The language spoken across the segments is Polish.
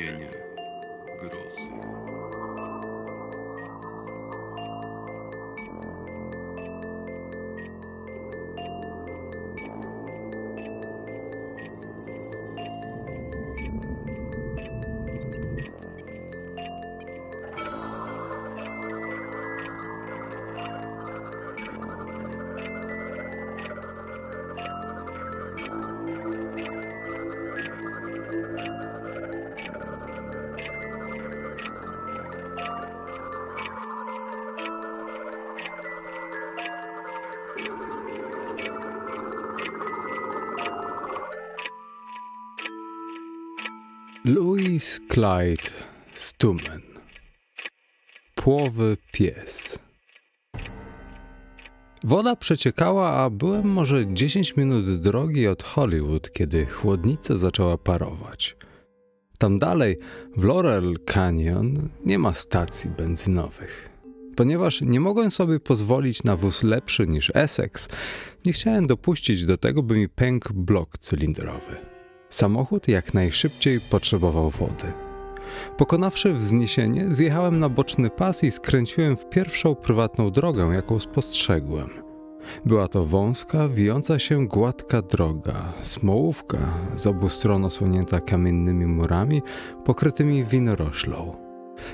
tchnienie grozy. Louis Clyde Stumen Płowy pies Woda przeciekała, a byłem może 10 minut drogi od Hollywood, kiedy chłodnica zaczęła parować. Tam dalej, w Laurel Canyon, nie ma stacji benzynowych. Ponieważ nie mogłem sobie pozwolić na wóz lepszy niż Essex, nie chciałem dopuścić do tego, by mi pękł blok cylindrowy. Samochód jak najszybciej potrzebował wody. Pokonawszy wzniesienie, zjechałem na boczny pas i skręciłem w pierwszą prywatną drogę, jaką spostrzegłem. Była to wąska, wijąca się gładka droga, smołówka, z obu stron osłonięta kamiennymi murami pokrytymi winoroślą.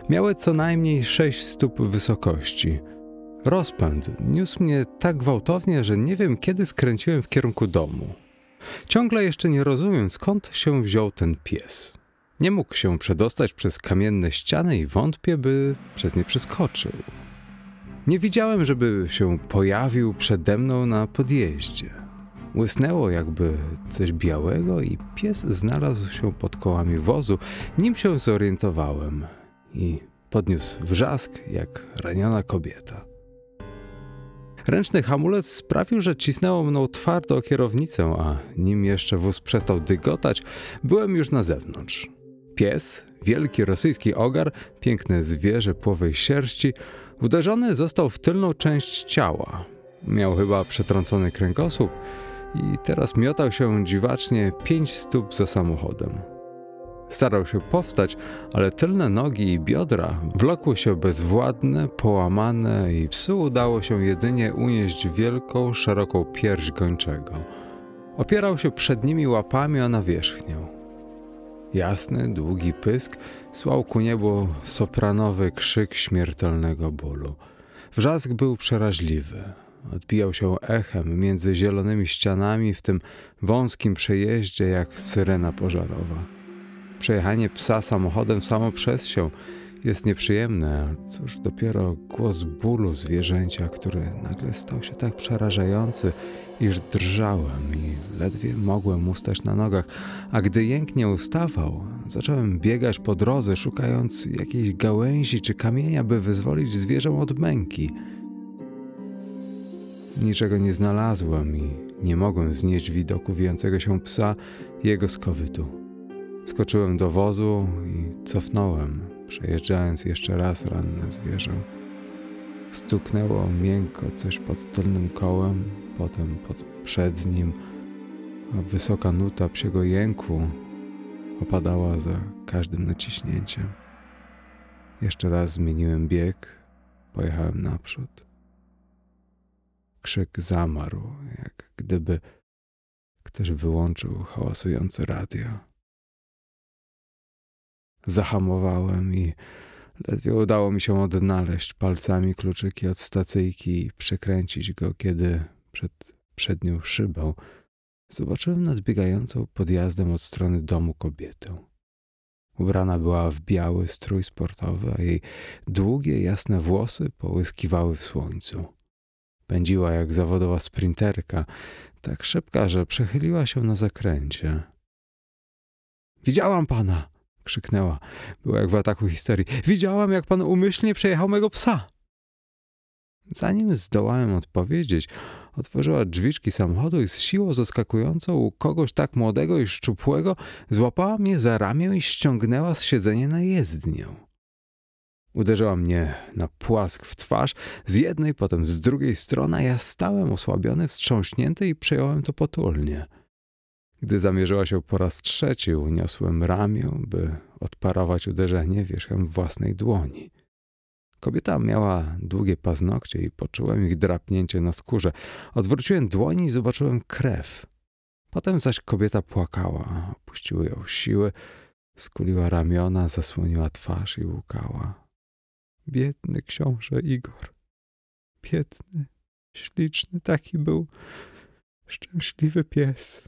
Miały co najmniej sześć stóp wysokości. Rozpęd niósł mnie tak gwałtownie, że nie wiem kiedy skręciłem w kierunku domu. Ciągle jeszcze nie rozumiem, skąd się wziął ten pies. Nie mógł się przedostać przez kamienne ściany i wątpię, by przez nie przeskoczył. Nie widziałem, żeby się pojawił przede mną na podjeździe. Łysnęło jakby coś białego i pies znalazł się pod kołami wozu, nim się zorientowałem i podniósł wrzask jak raniona kobieta. Ręczny hamulec sprawił, że cisnęło mną twardo o kierownicę, a nim jeszcze wóz przestał dygotać, byłem już na zewnątrz. Pies, wielki rosyjski ogar, piękne zwierzę płowej sierści, uderzony został w tylną część ciała. Miał chyba przetrącony kręgosłup i teraz miotał się dziwacznie pięć stóp za samochodem. Starał się powstać, ale tylne nogi i biodra wlokły się bezwładne, połamane i psu udało się jedynie unieść wielką, szeroką pierś gończego. Opierał się przednimi łapami o nawierzchnię. Jasny, długi pysk słał ku niebu sopranowy krzyk śmiertelnego bólu. Wrzask był przeraźliwy. Odbijał się echem między zielonymi ścianami w tym wąskim przejeździe jak syrena pożarowa. Przejechanie psa samochodem samo przez się jest nieprzyjemne, a cóż dopiero głos bólu zwierzęcia, który nagle stał się tak przerażający, iż drżałem i ledwie mogłem ustać na nogach, a gdy jęk nie ustawał, zacząłem biegać po drodze, szukając jakiejś gałęzi czy kamienia, by wyzwolić zwierzę od męki. Niczego nie znalazłem i nie mogłem znieść widoku wijącego się psa jego skowytu. Skoczyłem do wozu i cofnąłem, przejeżdżając jeszcze raz ranne zwierzę. Stuknęło miękko coś pod tylnym kołem, potem pod przednim, a wysoka nuta psiego jęku opadała za każdym naciśnięciem. Jeszcze raz zmieniłem bieg, pojechałem naprzód. Krzyk zamarł, jak gdyby ktoś wyłączył hałasujące radio. Zahamowałem i ledwie udało mi się odnaleźć palcami kluczyki od stacyjki i przekręcić go, kiedy przed przednią szybą zobaczyłem nadbiegającą podjazdem od strony domu kobietę. Ubrana była w biały strój sportowy, a jej długie, jasne włosy połyskiwały w słońcu. Pędziła jak zawodowa sprinterka, tak szybka, że przechyliła się na zakręcie. Widziałam pana! Krzyknęła. Była jak w ataku histerii. Widziałam, jak pan umyślnie przejechał mego psa. Zanim zdołałem odpowiedzieć, Otworzyła drzwiczki samochodu i z siłą zaskakującą u kogoś tak młodego i szczupłego złapała mnie za ramię i ściągnęła z siedzenia na jezdnię. Uderzyła mnie na płask w twarz z jednej, potem z drugiej strony, a ja stałem osłabiony, wstrząśnięty i przejąłem to potulnie. Gdy zamierzyła się po raz trzeci, uniosłem ramię, by odparować uderzenie wierzchem własnej dłoni. Kobieta miała długie paznokcie i poczułem ich drapnięcie na skórze. Odwróciłem dłoni i zobaczyłem krew. Potem zaś kobieta płakała, opuściły ją siły, skuliła ramiona, zasłoniła twarz i łukała. Biedny książę Igor. Biedny, śliczny, taki był szczęśliwy pies.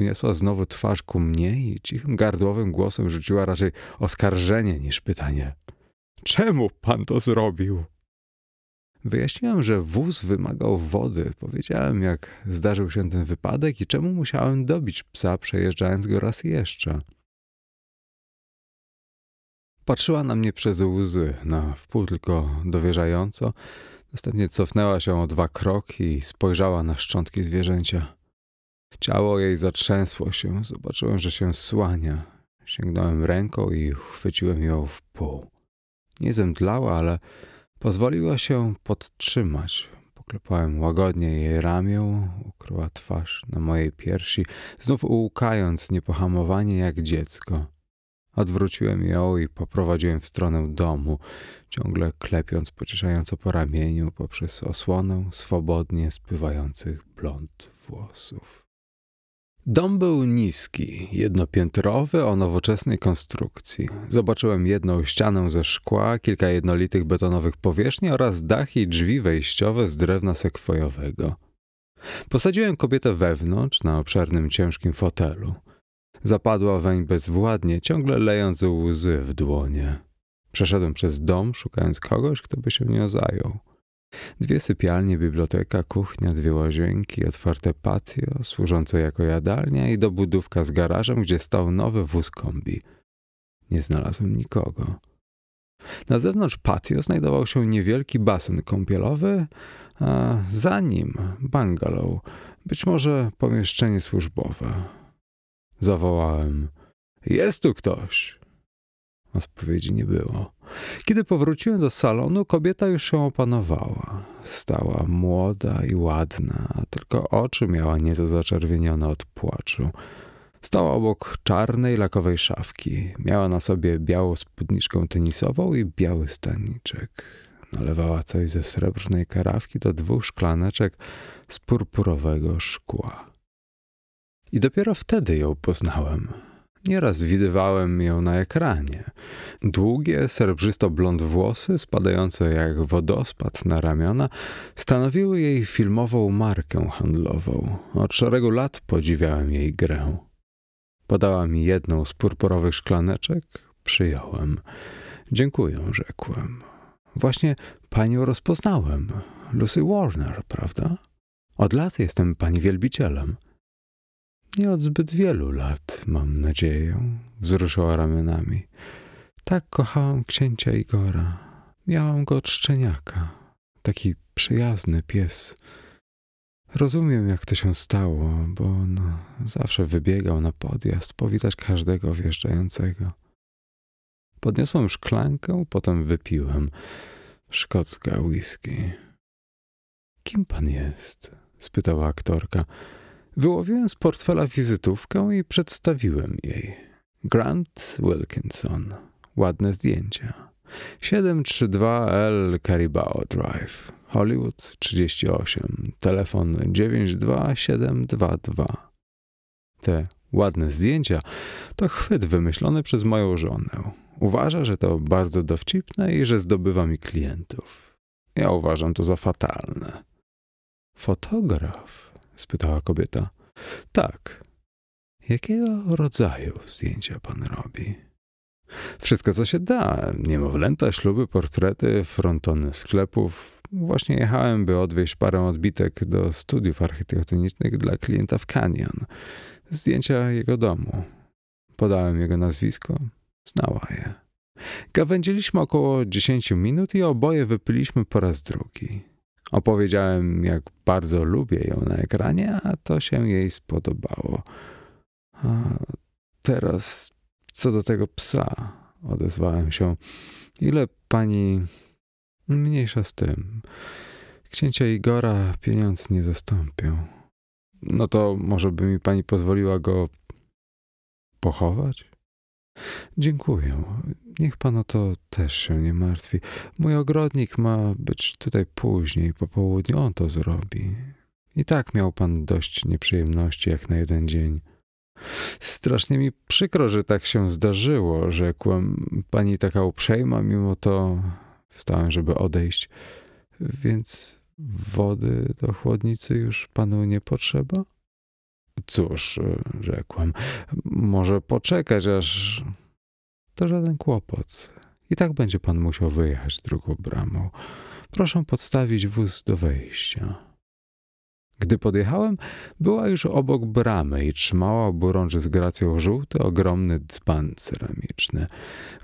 Uniosła znowu twarz ku mnie i cichym gardłowym głosem rzuciła raczej oskarżenie niż pytanie. Czemu pan to zrobił? Wyjaśniłem, że wóz wymagał wody. Powiedziałem, jak zdarzył się ten wypadek i czemu musiałem dobić psa, przejeżdżając go raz jeszcze. Patrzyła na mnie przez łzy, na wpół tylko dowierzająco. Następnie cofnęła się o dwa kroki i spojrzała na szczątki zwierzęcia. Ciało jej zatrzęsło się. Zobaczyłem, że się słania. Sięgnąłem ręką i chwyciłem ją w pół. Nie zemdlała, ale pozwoliła się podtrzymać. Poklepałem łagodnie jej ramię, ukryła twarz na mojej piersi, znów łukając niepohamowanie jak dziecko. Odwróciłem ją i poprowadziłem w stronę domu, ciągle klepiąc pocieszająco po ramieniu poprzez osłonę swobodnie spływających blond włosów. Dom był niski, jednopiętrowy, o nowoczesnej konstrukcji. Zobaczyłem jedną ścianę ze szkła, kilka jednolitych betonowych powierzchni oraz dach i drzwi wejściowe z drewna sekwojowego. Posadziłem kobietę wewnątrz, na obszernym ciężkim fotelu. Zapadła weń bezwładnie, ciągle lejąc łzy w dłonie. Przeszedłem przez dom, szukając kogoś, kto by się nią zajął. Dwie sypialnie, biblioteka, kuchnia, dwie łazienki, otwarte patio, służące jako jadalnia i dobudówka z garażem, gdzie stał nowy wóz kombi. Nie znalazłem nikogo. Na zewnątrz patio znajdował się niewielki basen kąpielowy, a za nim bungalow, być może pomieszczenie służbowe. Zawołałem: Jest tu ktoś! Odpowiedzi nie było. Kiedy powróciłem do salonu, kobieta już się opanowała. Stała młoda i ładna, tylko oczy miała nieco zaczerwienione od płaczu. Stała obok czarnej lakowej szafki. Miała na sobie białą spódniczkę tenisową i biały staniczek. Nalewała coś ze srebrnej karawki do dwóch szklaneczek z purpurowego szkła. I dopiero wtedy ją poznałem. Nieraz widywałem ją na ekranie. Długie, srebrzysto-blond włosy, spadające jak wodospad na ramiona, stanowiły jej filmową markę handlową. Od szeregu lat podziwiałem jej grę. Podała mi jedną z purpurowych szklaneczek, przyjąłem. Dziękuję, rzekłem. Właśnie panią rozpoznałem. Lucy Warner, prawda? Od lat jestem pani wielbicielem. Nie od zbyt wielu lat, mam nadzieję, wzruszyła ramionami. Tak kochałam księcia Igora. Miałam go od szczeniaka. Taki przyjazny pies. Rozumiem, jak to się stało, bo on zawsze wybiegał na podjazd powitać każdego wjeżdżającego. Podniosłem szklankę, potem wypiłem. Szkocka whisky. Kim pan jest? spytała aktorka. Wyłowiłem z portfela wizytówkę i przedstawiłem jej. Grant Wilkinson. Ładne zdjęcia. 732L Caribao Drive. Hollywood 38. Telefon 92722. Te ładne zdjęcia to chwyt wymyślony przez moją żonę. Uważa, że to bardzo dowcipne i że zdobywa mi klientów. Ja uważam to za fatalne. Fotograf? Spytała kobieta. Tak. Jakiego rodzaju zdjęcia pan robi? Wszystko, co się da. Niemowlęta, śluby, portrety, frontony sklepów. Właśnie jechałem, by odwieźć parę odbitek do studiów architektonicznych dla klienta w Canyon. Zdjęcia jego domu. Podałem jego nazwisko. Znała je. Gawędziliśmy około 10 minut i oboje wypiliśmy po raz drugi. Opowiedziałem, jak bardzo lubię ją na ekranie, a to się jej spodobało. A teraz co do tego psa, odezwałem się. Ile pani. Mniejsza z tym. Księcia Igora pieniądze nie zastąpią. No to może by mi pani pozwoliła go pochować? Dziękuję. Niech pan o to też się nie martwi. Mój ogrodnik ma być tutaj później, po południu. On to zrobi. I tak miał pan dość nieprzyjemności jak na jeden dzień. Strasznie mi przykro, że tak się zdarzyło, rzekłem. Pani taka uprzejma, mimo to wstałem, żeby odejść. Więc wody do chłodnicy już panu nie potrzeba? Cóż, rzekłem, może poczekać, aż. To żaden kłopot. I tak będzie pan musiał wyjechać drugą bramą. Proszę podstawić wóz do wejścia. Gdy podjechałem, była już obok bramy i trzymała oburączy z gracją żółty, ogromny dzban ceramiczny.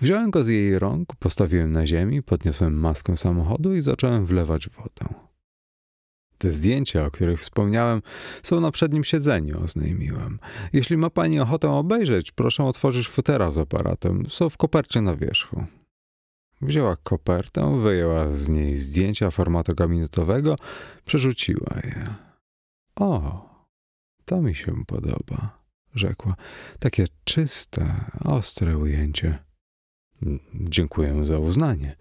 Wziąłem go z jej rąk, postawiłem na ziemi, podniosłem maskę samochodu i zacząłem wlewać wodę. Te zdjęcia, o których wspomniałem, są na przednim siedzeniu, oznajmiłem. Jeśli ma pani ochotę obejrzeć, proszę otworzyć futera z aparatem. Są w kopercie na wierzchu. Wzięła kopertę, wyjęła z niej zdjęcia formatu gabinetowego, przerzuciła je. O, to mi się podoba, rzekła. Takie czyste, ostre ujęcie. Dziękuję za uznanie.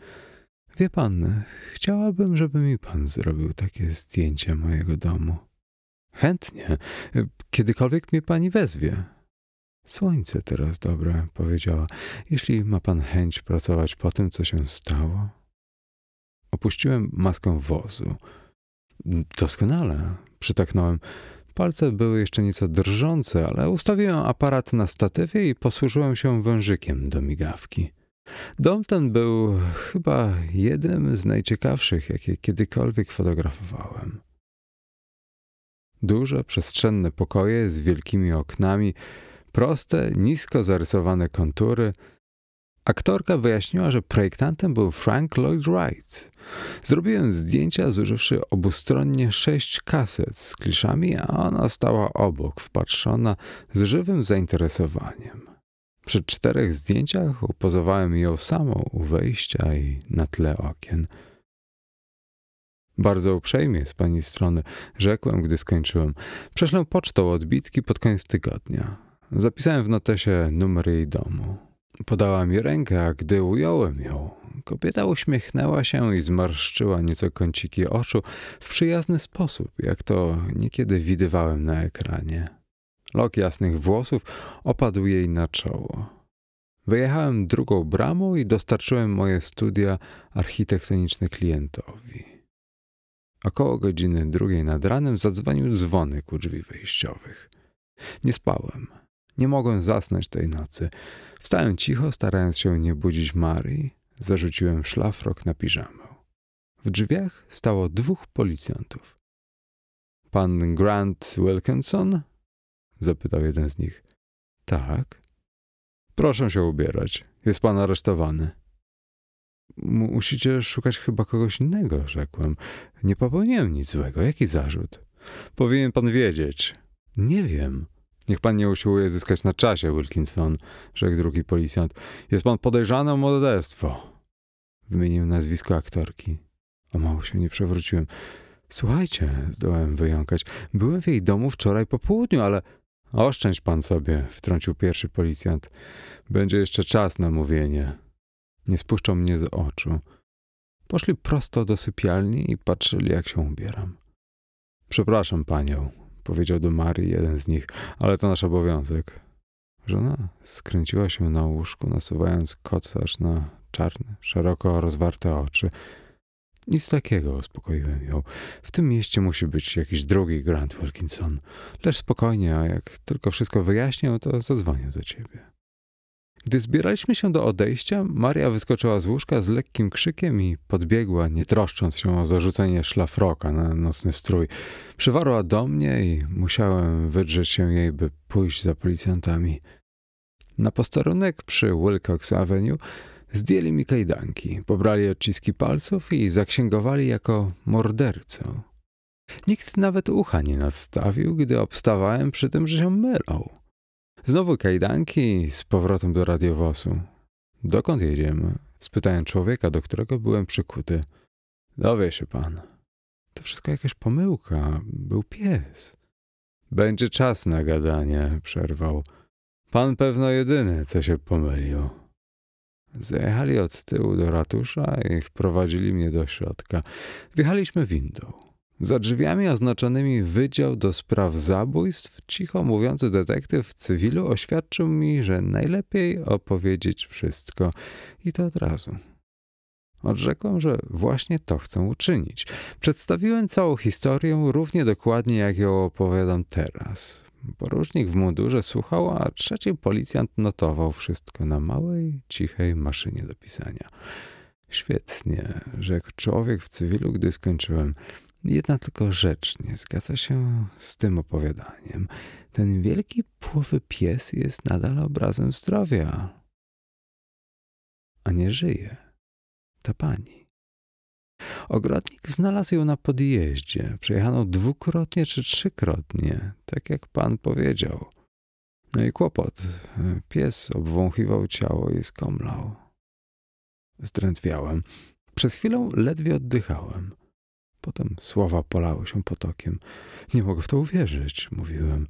Wie pan, chciałabym, żeby mi pan zrobił takie zdjęcie mojego domu. Chętnie, kiedykolwiek mnie pani wezwie. Słońce teraz dobre, powiedziała. Jeśli ma pan chęć pracować po tym, co się stało. Opuściłem maskę wozu. Doskonale, przytaknąłem. Palce były jeszcze nieco drżące, ale ustawiłem aparat na statywie i posłużyłem się wężykiem do migawki. Dom ten był chyba jednym z najciekawszych, jakie kiedykolwiek fotografowałem. Duże, przestrzenne pokoje z wielkimi oknami, proste, nisko zarysowane kontury. Aktorka wyjaśniła, że projektantem był Frank Lloyd Wright. Zrobiłem zdjęcia, zużywszy obustronnie sześć kaset z kliszami, a ona stała obok, wpatrzona z żywym zainteresowaniem. Przy czterech zdjęciach upozowałem ją samą u wejścia i na tle okien. Bardzo uprzejmie z pani strony, rzekłem, gdy skończyłem. Prześlę pocztą odbitki pod koniec tygodnia. Zapisałem w notesie numer jej domu. Podała mi rękę, a gdy ująłem ją, kobieta uśmiechnęła się i zmarszczyła nieco kąciki oczu w przyjazny sposób, jak to niekiedy widywałem na ekranie. Lok jasnych włosów opadł jej na czoło. Wyjechałem drugą bramą i dostarczyłem moje studia architektoniczne klientowi. Około godziny drugiej nad ranem zadzwonił dzwonek u drzwi wejściowych. Nie spałem. Nie mogłem zasnąć tej nocy. Wstałem cicho, starając się nie budzić Marii. Zarzuciłem szlafrok na piżamę. W drzwiach stało dwóch policjantów. Pan Grant Wilkinson Zapytał jeden z nich. Tak. Proszę się ubierać. Jest pan aresztowany. Musicie szukać chyba kogoś innego, rzekłem. Nie popełniłem nic złego. Jaki zarzut? Powinien pan wiedzieć. Nie wiem. Niech pan nie usiłuje zyskać na czasie, Wilkinson, rzekł drugi policjant. Jest pan podejrzany o morderstwo. Wymienił nazwisko aktorki. O mało się nie przewróciłem. Słuchajcie, zdołałem wyjąkać. Byłem w jej domu wczoraj po południu, ale Oszczędź pan sobie, wtrącił pierwszy policjant. Będzie jeszcze czas na mówienie. Nie spuszczą mnie z oczu. Poszli prosto do sypialni i patrzyli, jak się ubieram. Przepraszam panią, powiedział do Marii jeden z nich, ale to nasz obowiązek. Żona skręciła się na łóżku, nasuwając kocarz na czarne, szeroko rozwarte oczy. Nic takiego, uspokoiłem ją. W tym mieście musi być jakiś drugi Grant Wilkinson. Lecz spokojnie, a jak tylko wszystko wyjaśnię, to zadzwonię do ciebie. Gdy zbieraliśmy się do odejścia, Maria wyskoczyła z łóżka z lekkim krzykiem i podbiegła, nie troszcząc się o zarzucenie szlafroka na nocny strój. Przywarła do mnie i musiałem wydrzeć się jej, by pójść za policjantami. Na posterunek przy Wilcox Avenue Zdjęli mi kajdanki, pobrali odciski palców i zaksięgowali jako mordercę. Nikt nawet ucha nie nadstawił, gdy obstawałem przy tym, że się mylą. Znowu kajdanki z powrotem do radiowozu. Dokąd jedziemy? Spytałem człowieka, do którego byłem przykuty. Dowie się pan. To wszystko jakaś pomyłka. Był pies. Będzie czas na gadanie, przerwał. Pan pewno jedyny, co się pomylił. Zajechali od tyłu do ratusza i wprowadzili mnie do środka. Wjechaliśmy windą. Za drzwiami oznaczonymi Wydział do Spraw Zabójstw, cicho mówiący detektyw w cywilu oświadczył mi, że najlepiej opowiedzieć wszystko i to od razu. Odrzekłem, że właśnie to chcę uczynić. Przedstawiłem całą historię równie dokładnie, jak ją opowiadam teraz. Porucznik w mundurze słuchał, a trzeci policjant notował wszystko na małej, cichej maszynie do pisania. Świetnie, rzekł człowiek w cywilu, gdy skończyłem. Jedna tylko rzecz nie zgadza się z tym opowiadaniem. Ten wielki płowy pies jest nadal obrazem zdrowia, a nie żyje. Ta pani. Ogrodnik znalazł ją na podjeździe. Przejechano dwukrotnie czy trzykrotnie, tak jak pan powiedział. No i kłopot. Pies obwąchiwał ciało i skomlał. Zdrętwiałem. Przez chwilę ledwie oddychałem. Potem słowa polały się potokiem. Nie mogę w to uwierzyć, mówiłem.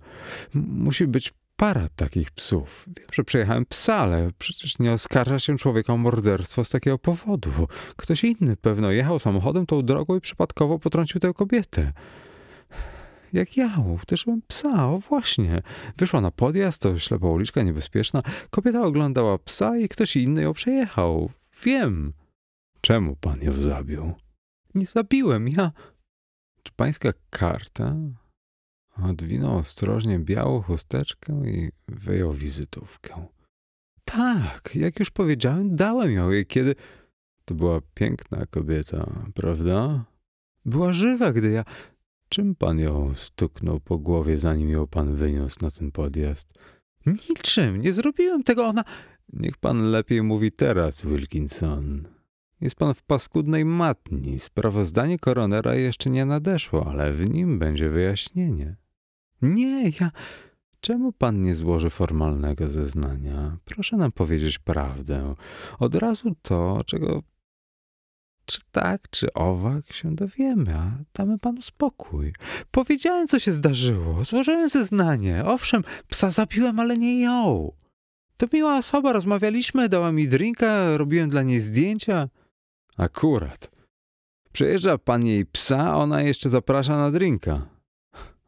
Musi być para takich psów. Wiem, że przejechałem psa, ale przecież nie oskarża się człowieka o morderstwo z takiego powodu. Ktoś inny pewno jechał samochodem tą drogą i przypadkowo potrącił tę kobietę. Jak ja, uderzyłem psa, o właśnie. Wyszła na podjazd, to ślepa uliczka niebezpieczna. Kobieta oglądała psa i ktoś inny ją przejechał. Wiem. Czemu pan ją zabił? Nie zabiłem, ja... Czy pańska karta? Odwinął ostrożnie białą chusteczkę i wyjął wizytówkę. Tak, jak już powiedziałem, dałem ją jej, kiedy... To była piękna kobieta, prawda? Była żywa, gdy ja... Czym pan ją stuknął po głowie, zanim ją pan wyniósł na ten podjazd? Niczym, nie zrobiłem tego, ona... Niech pan lepiej mówi teraz, Wilkinson. Jest pan w paskudnej matni. Sprawozdanie koronera jeszcze nie nadeszło, ale w nim będzie wyjaśnienie. Nie, ja. Czemu pan nie złoży formalnego zeznania? Proszę nam powiedzieć prawdę. Od razu to, czego czy tak, czy owak się dowiemy, a damy panu spokój. Powiedziałem, co się zdarzyło. Złożyłem zeznanie. Owszem, psa zabiłem, ale nie ją. To miła osoba, rozmawialiśmy, dała mi drinka, robiłem dla niej zdjęcia. Akurat. Przejeżdża pan jej psa, ona jeszcze zaprasza na drinka.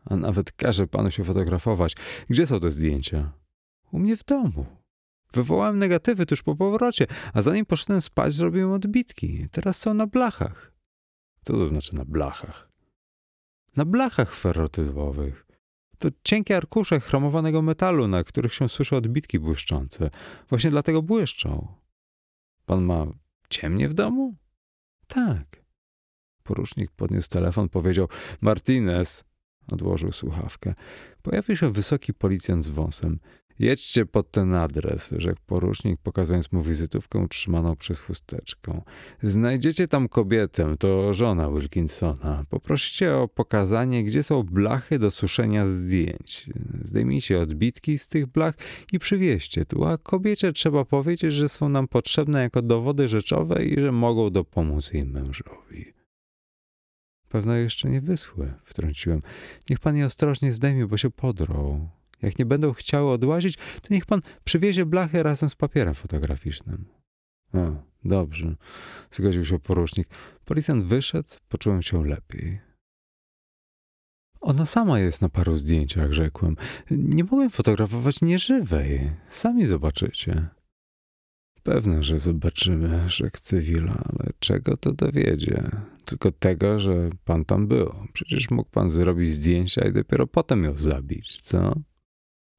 A nawet każe panu się fotografować. Gdzie są te zdjęcia? U mnie w domu. Wywołałem negatywy tuż po powrocie, a zanim poszedłem spać, zrobiłem odbitki. Teraz są na blachach. Co to znaczy na blachach? Na blachach ferrotypowych. To cienkie arkusze chromowanego metalu, na których się słyszy odbitki błyszczące. Właśnie dlatego błyszczą. Pan ma ciemnie w domu? Tak. Porucznik podniósł telefon, powiedział: Martinez. Odłożył słuchawkę. Pojawił się wysoki policjant z wąsem. Jedźcie pod ten adres, rzekł porucznik, pokazując mu wizytówkę utrzymaną przez chusteczkę. Znajdziecie tam kobietę, to żona Wilkinsona. Poprosicie o pokazanie, gdzie są blachy do suszenia zdjęć. Zdejmijcie odbitki z tych blach i przywieźcie tu, a kobiecie trzeba powiedzieć, że są nam potrzebne jako dowody rzeczowe i że mogą dopomóc jej mężowi. Pewno jeszcze nie wyschły, wtrąciłem. Niech pan je ostrożnie zdejmie, bo się podrą. Jak nie będą chciały odłazić, to niech pan przywiezie blachę razem z papierem fotograficznym. O, dobrze, zgodził się porucznik. Policjant wyszedł, poczułem się lepiej. Ona sama jest na paru zdjęciach, rzekłem. Nie mogłem fotografować nieżywej. Sami zobaczycie. Pewne, że zobaczymy, rzekł cywila, ale czego to dowiedzie? Tylko tego, że pan tam był. Przecież mógł pan zrobić zdjęcia i dopiero potem ją zabić, co?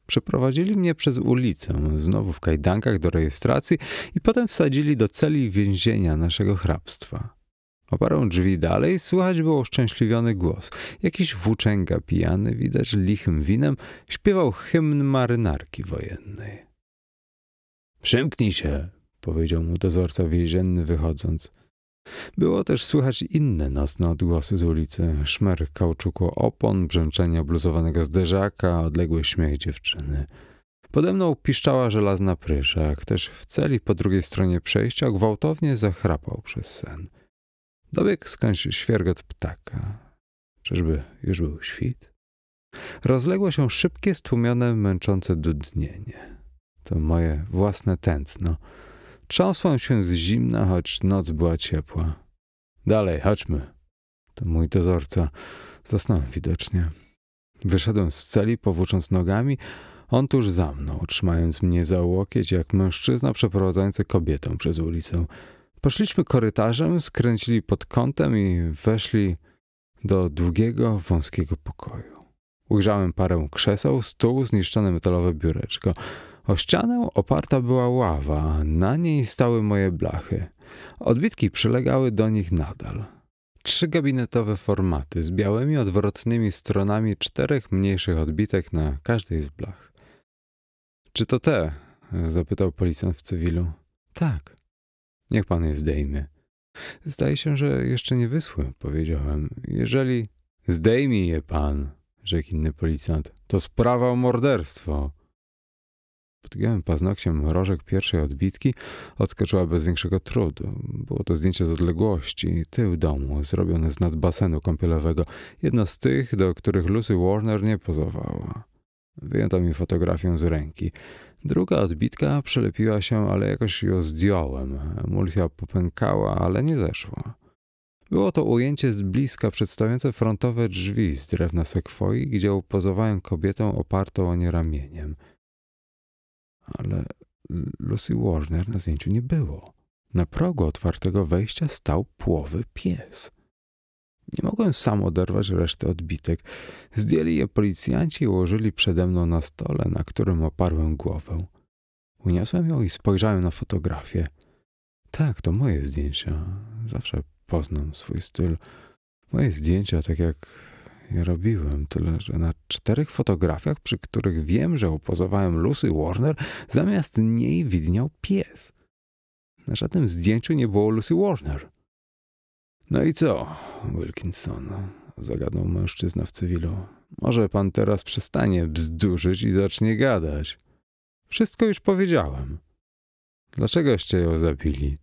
Przeprowadzili mnie przez ulicę, znowu w kajdankach do rejestracji i potem wsadzili do celi więzienia naszego hrabstwa. O parę drzwi dalej słychać było uszczęśliwiony głos. Jakiś włóczęga pijany, widać lichym winem, śpiewał hymn marynarki wojennej. Przymknij się, powiedział mu dozorca więzienny wychodząc. Było też słychać inne nocne odgłosy z ulicy. Szmer kauczuku opon, brzęczenia bluzowanego zderzaka, odległy śmiech dziewczyny. Pode mną piszczała żelazna prysza. Ktoś w celi po drugiej stronie przejścia gwałtownie zachrapał przez sen. Dobiegł skądś świergot ptaka. Czyżby już był świt? Rozległo się szybkie, stłumione, męczące dudnienie. To moje własne tętno. Trząsłem się z zimna, choć noc była ciepła. Dalej, chodźmy. To mój dozorca. Zasnąłem widocznie. Wyszedłem z celi, powłócząc nogami. On tuż za mną, trzymając mnie za łokieć, jak mężczyzna przeprowadzający kobietę przez ulicę. Poszliśmy korytarzem, skręcili pod kątem i weszli do długiego, wąskiego pokoju. Ujrzałem parę krzeseł, stół, zniszczone metalowe biureczko. O ścianę oparta była ława, na niej stały moje blachy. Odbitki przylegały do nich nadal. Trzy gabinetowe formaty z białymi odwrotnymi stronami czterech mniejszych odbitek na każdej z blach. Czy to te? zapytał policjant w cywilu. Tak. Niech pan je zdejmie. Zdaje się, że jeszcze nie wyschły, powiedziałem. Jeżeli... Zdejmij je pan, rzekł inny policjant. To sprawa o morderstwo. Podgiąłem paznokciem rożek pierwszej odbitki, odskoczyła bez większego trudu. Było to zdjęcie z odległości, tył domu, zrobione z nad basenu kąpielowego. Jedno z tych, do których Lucy Warner nie pozowała. Wyjęto mi fotografię z ręki. Druga odbitka przelepiła się, ale jakoś ją zdjąłem. Emulsja popękała, ale nie zeszła. Było to ujęcie z bliska przedstawiające frontowe drzwi z drewna sekwoi, gdzie upozowałem kobietę opartą o nie ramieniem. Ale Lucy Warner na zdjęciu nie było. Na progu otwartego wejścia stał płowy pies. Nie mogłem sam oderwać reszty odbitek. Zdjęli je policjanci i ułożyli przede mną na stole, na którym oparłem głowę. Uniosłem ją i spojrzałem na fotografię. Tak, to moje zdjęcia. Zawsze poznam swój styl. Moje zdjęcia, tak jak robiłem, tyle że na czterech fotografiach, przy których wiem, że upozowałem Lucy Warner, zamiast niej widniał pies. Na żadnym zdjęciu nie było Lucy Warner. No i co, Wilkinson? zagadnął mężczyzna w cywilu. Może pan teraz przestanie bzdurzyć i zacznie gadać. Wszystko już powiedziałem. Dlaczegoście ją zabili?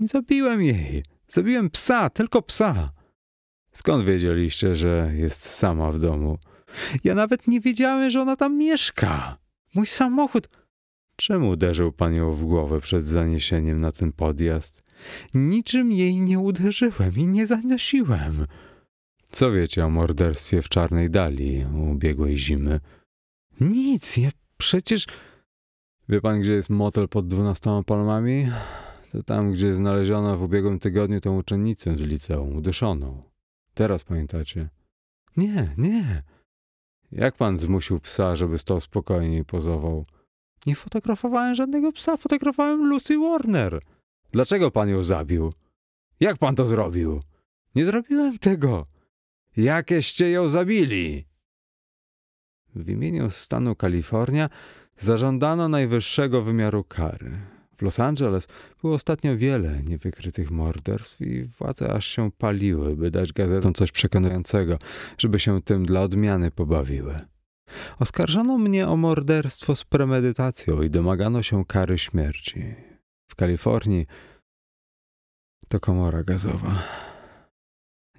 Nie zabiłem jej. Zabiłem psa, tylko psa. Skąd wiedzieliście, że jest sama w domu? Ja nawet nie wiedziałem, że ona tam mieszka. Mój samochód. Czemu uderzył pan ją w głowę przed zaniesieniem na ten podjazd? Niczym jej nie uderzyłem i nie zanosiłem. Co wiecie o morderstwie w Czarnej Dali ubiegłej zimy? Nic, ja przecież... Wie pan, gdzie jest motel pod dwunastoma palmami? To tam, gdzie znaleziono w ubiegłym tygodniu tę uczennicę z liceum, uduszoną. Teraz pamiętacie? Nie, nie. Jak pan zmusił psa, żeby stał spokojnie i pozował? Nie fotografowałem żadnego psa, fotografowałem Lucy Warner. Dlaczego pan ją zabił? Jak pan to zrobił? Nie zrobiłem tego. Jakieście ją zabili? W imieniu stanu Kalifornia zażądano najwyższego wymiaru kary. W Los Angeles było ostatnio wiele niewykrytych morderstw i władze aż się paliły, by dać gazetom coś przekonującego, żeby się tym dla odmiany pobawiły. Oskarżono mnie o morderstwo z premedytacją i domagano się kary śmierci. W Kalifornii to komora gazowa.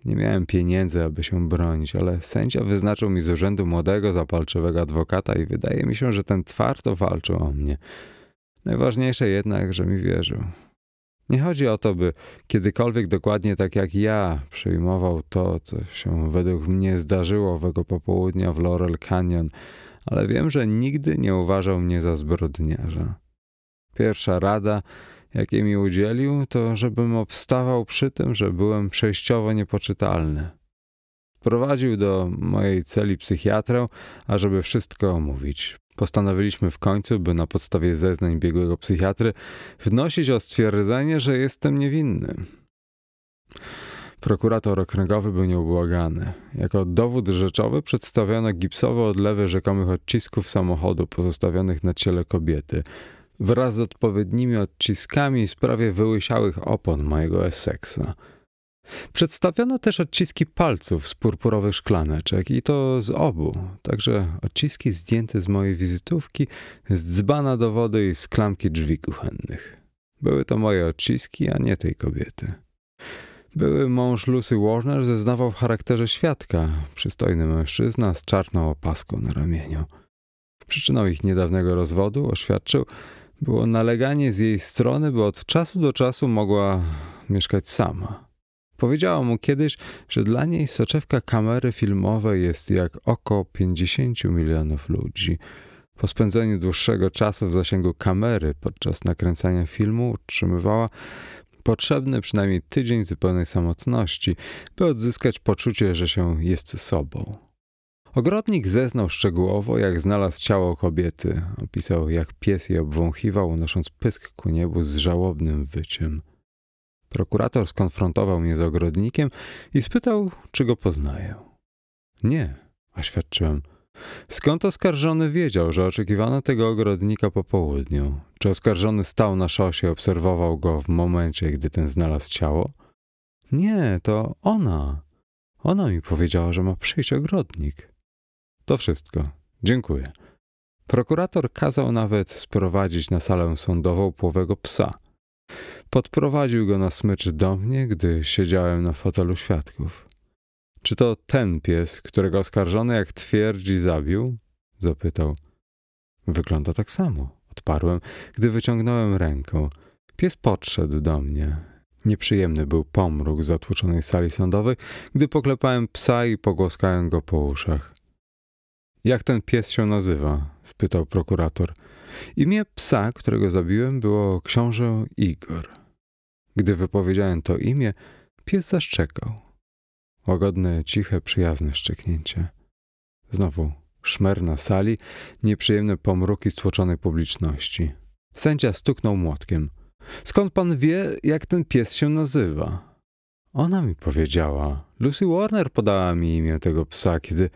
Nie miałem pieniędzy, aby się bronić, ale sędzia wyznaczył mi z urzędu młodego, zapalczywego adwokata i wydaje mi się, że ten twardo walczył o mnie. Najważniejsze jednak, że mi wierzył. Nie chodzi o to, by kiedykolwiek dokładnie tak jak ja przyjmował to, co się według mnie zdarzyło owego popołudnia w Laurel Canyon, ale wiem, że nigdy nie uważał mnie za zbrodniarza. Pierwsza rada, jakiej mi udzielił, to żebym obstawał przy tym, że byłem przejściowo niepoczytalny. Prowadził do mojej celi psychiatrę, ażeby wszystko omówić. Postanowiliśmy w końcu, by na podstawie zeznań biegłego psychiatry wnosić o stwierdzenie, że jestem niewinny. Prokurator okręgowy był nieubłagany. Jako dowód rzeczowy przedstawiono gipsowe odlewy rzekomych odcisków samochodu pozostawionych na ciele kobiety. wraz z odpowiednimi odciskami z prawie wyłysiałych opon mojego Essexa. Przedstawiono też odciski palców z purpurowych szklaneczek i to z obu, także odciski zdjęte z mojej wizytówki, z dzbana do wody i z klamki drzwi kuchennych. Były to moje odciski, a nie tej kobiety. Były mąż Lucy Warner zeznawał w charakterze świadka, przystojny mężczyzna z czarną opaską na ramieniu. Przyczyną ich niedawnego rozwodu, oświadczył, było naleganie z jej strony, by od czasu do czasu mogła mieszkać sama. Powiedziała mu kiedyś, że dla niej soczewka kamery filmowej jest jak oko 50 milionów ludzi. Po spędzeniu dłuższego czasu w zasięgu kamery podczas nakręcania filmu utrzymywała potrzebny przynajmniej tydzień zupełnej samotności, by odzyskać poczucie, że się jest sobą. Ogrodnik zeznał szczegółowo, jak znalazł ciało kobiety. Opisał, jak pies je obwąchiwał, unosząc pysk ku niebu z żałobnym wyciem. Prokurator skonfrontował mnie z ogrodnikiem i spytał, czy go poznaję. Nie, oświadczyłem. Skąd oskarżony wiedział, że oczekiwano tego ogrodnika po południu? Czy oskarżony stał na szosie i obserwował go w momencie, gdy ten znalazł ciało? Nie, to ona. Ona mi powiedziała, że ma przyjść ogrodnik. To wszystko. Dziękuję. Prokurator kazał nawet sprowadzić na salę sądową płowego psa. Podprowadził go na smycz do mnie, gdy siedziałem na fotelu świadków. Czy to ten pies, którego oskarżony, jak twierdzi, zabił? Zapytał. Wygląda tak samo, odparłem, gdy wyciągnąłem rękę. Pies podszedł do mnie. Nieprzyjemny był pomruk w zatłoczonej sali sądowej, gdy poklepałem psa i pogłaskałem go po uszach. Jak ten pies się nazywa? spytał prokurator. Imię psa, którego zabiłem, było książę Igor. Gdy wypowiedziałem to imię, pies zaszczekał. Łagodne, ciche, przyjazne szczeknięcie. Znowu szmer na sali, nieprzyjemne pomruki stłoczonej publiczności. Sędzia stuknął młotkiem. Skąd pan wie, jak ten pies się nazywa? Ona mi powiedziała. Lucy Warner podała mi imię tego psa, kiedy...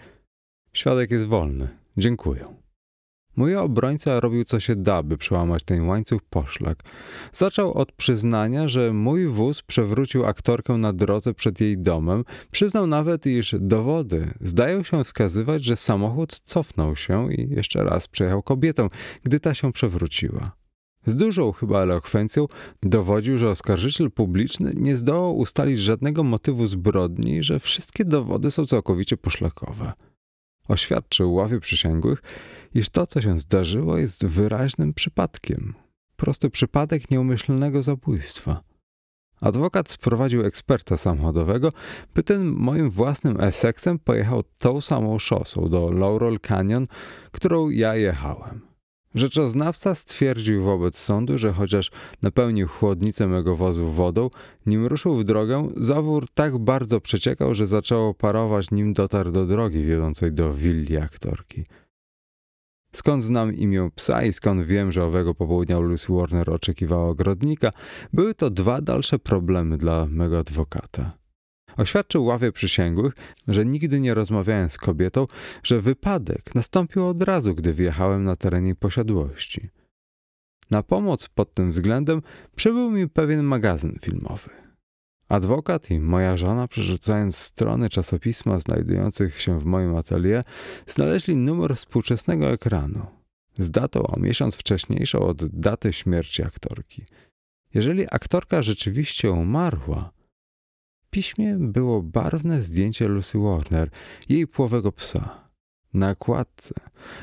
Świadek jest wolny. Dziękuję. Mój obrońca robił co się da, by przełamać ten łańcuch poszlak. Zaczął od przyznania, że mój wóz przewrócił aktorkę na drodze przed jej domem. Przyznał nawet, iż dowody zdają się wskazywać, że samochód cofnął się i jeszcze raz przejechał kobietę, gdy ta się przewróciła. Z dużą chyba elokwencją dowodził, że oskarżyciel publiczny nie zdołał ustalić żadnego motywu zbrodni, że wszystkie dowody są całkowicie poszlakowe. Oświadczył ławie przysięgłych, iż to, co się zdarzyło, jest wyraźnym przypadkiem. Prosty przypadek nieumyślnego zabójstwa. Adwokat sprowadził eksperta samochodowego, by ten moim własnym Essexem pojechał tą samą szosą do Laurel Canyon, którą ja jechałem. Rzeczoznawca stwierdził wobec sądu, że chociaż napełnił chłodnicę mego wozu wodą, nim ruszył w drogę, zawór tak bardzo przeciekał, że zaczęło parować, nim dotarł do drogi wiodącej do willi aktorki. Skąd znam imię psa i skąd wiem, że owego popołudnia Lucy Warner oczekiwała ogrodnika, były to dwa dalsze problemy dla mego adwokata. Oświadczył ławie przysięgłych, że nigdy nie rozmawiałem z kobietą, że wypadek nastąpił od razu, gdy wjechałem na teren jej posiadłości. Na pomoc pod tym względem przybył mi pewien magazyn filmowy. Adwokat i moja żona, przerzucając strony czasopisma znajdujących się w moim atelier, znaleźli numer współczesnego ekranu z datą o miesiąc wcześniejszą od daty śmierci aktorki. Jeżeli aktorka rzeczywiście umarła, piśmie było barwne zdjęcie Lucy Warner, jej płowego psa, na kładce,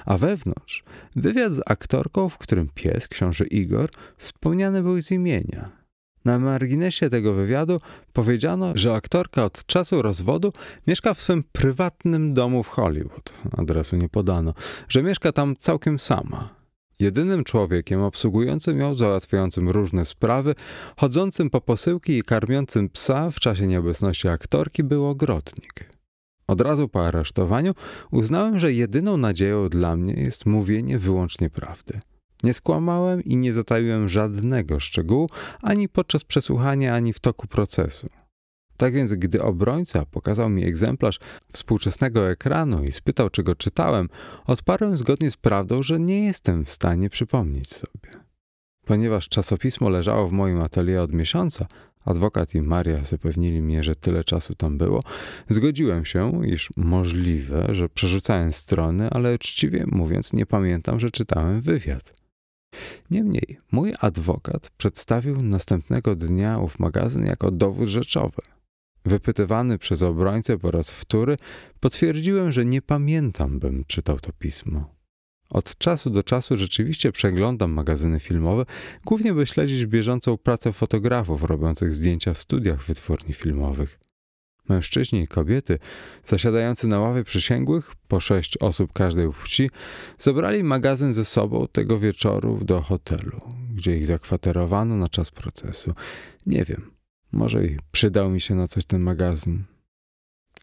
a wewnątrz wywiad z aktorką, w którym pies, książę Igor, wspomniany był z imienia. Na marginesie tego wywiadu powiedziano, że aktorka od czasu rozwodu mieszka w swym prywatnym domu w Hollywood. Adresu nie podano, że mieszka tam całkiem sama. Jedynym człowiekiem obsługującym ją, załatwiającym różne sprawy, chodzącym po posyłki i karmiącym psa w czasie nieobecności aktorki był ogrodnik. Od razu po aresztowaniu uznałem, że jedyną nadzieją dla mnie jest mówienie wyłącznie prawdy. Nie skłamałem i nie zataiłem żadnego szczegółu ani podczas przesłuchania, ani w toku procesu. Tak więc, gdy obrońca pokazał mi egzemplarz współczesnego ekranu i spytał, czy go czytałem, odparłem zgodnie z prawdą, że nie jestem w stanie przypomnieć sobie. Ponieważ czasopismo leżało w moim atelier od miesiąca, adwokat i Maria zapewnili mnie, że tyle czasu tam było, zgodziłem się, iż możliwe, że przerzucałem strony, ale uczciwie mówiąc, nie pamiętam, że czytałem wywiad. Niemniej, mój adwokat przedstawił następnego dnia ów magazyn jako dowód rzeczowy. Wypytywany przez obrońcę po raz wtóry, potwierdziłem, że nie pamiętam, bym czytał to pismo. Od czasu do czasu rzeczywiście przeglądam magazyny filmowe, głównie by śledzić bieżącą pracę fotografów robiących zdjęcia w studiach wytwórni filmowych. Mężczyźni i kobiety, zasiadający na ławie przysięgłych, po sześć osób każdej płci, zabrali magazyn ze sobą tego wieczoru do hotelu, gdzie ich zakwaterowano na czas procesu. Nie wiem, może i przydał mi się na coś ten magazyn.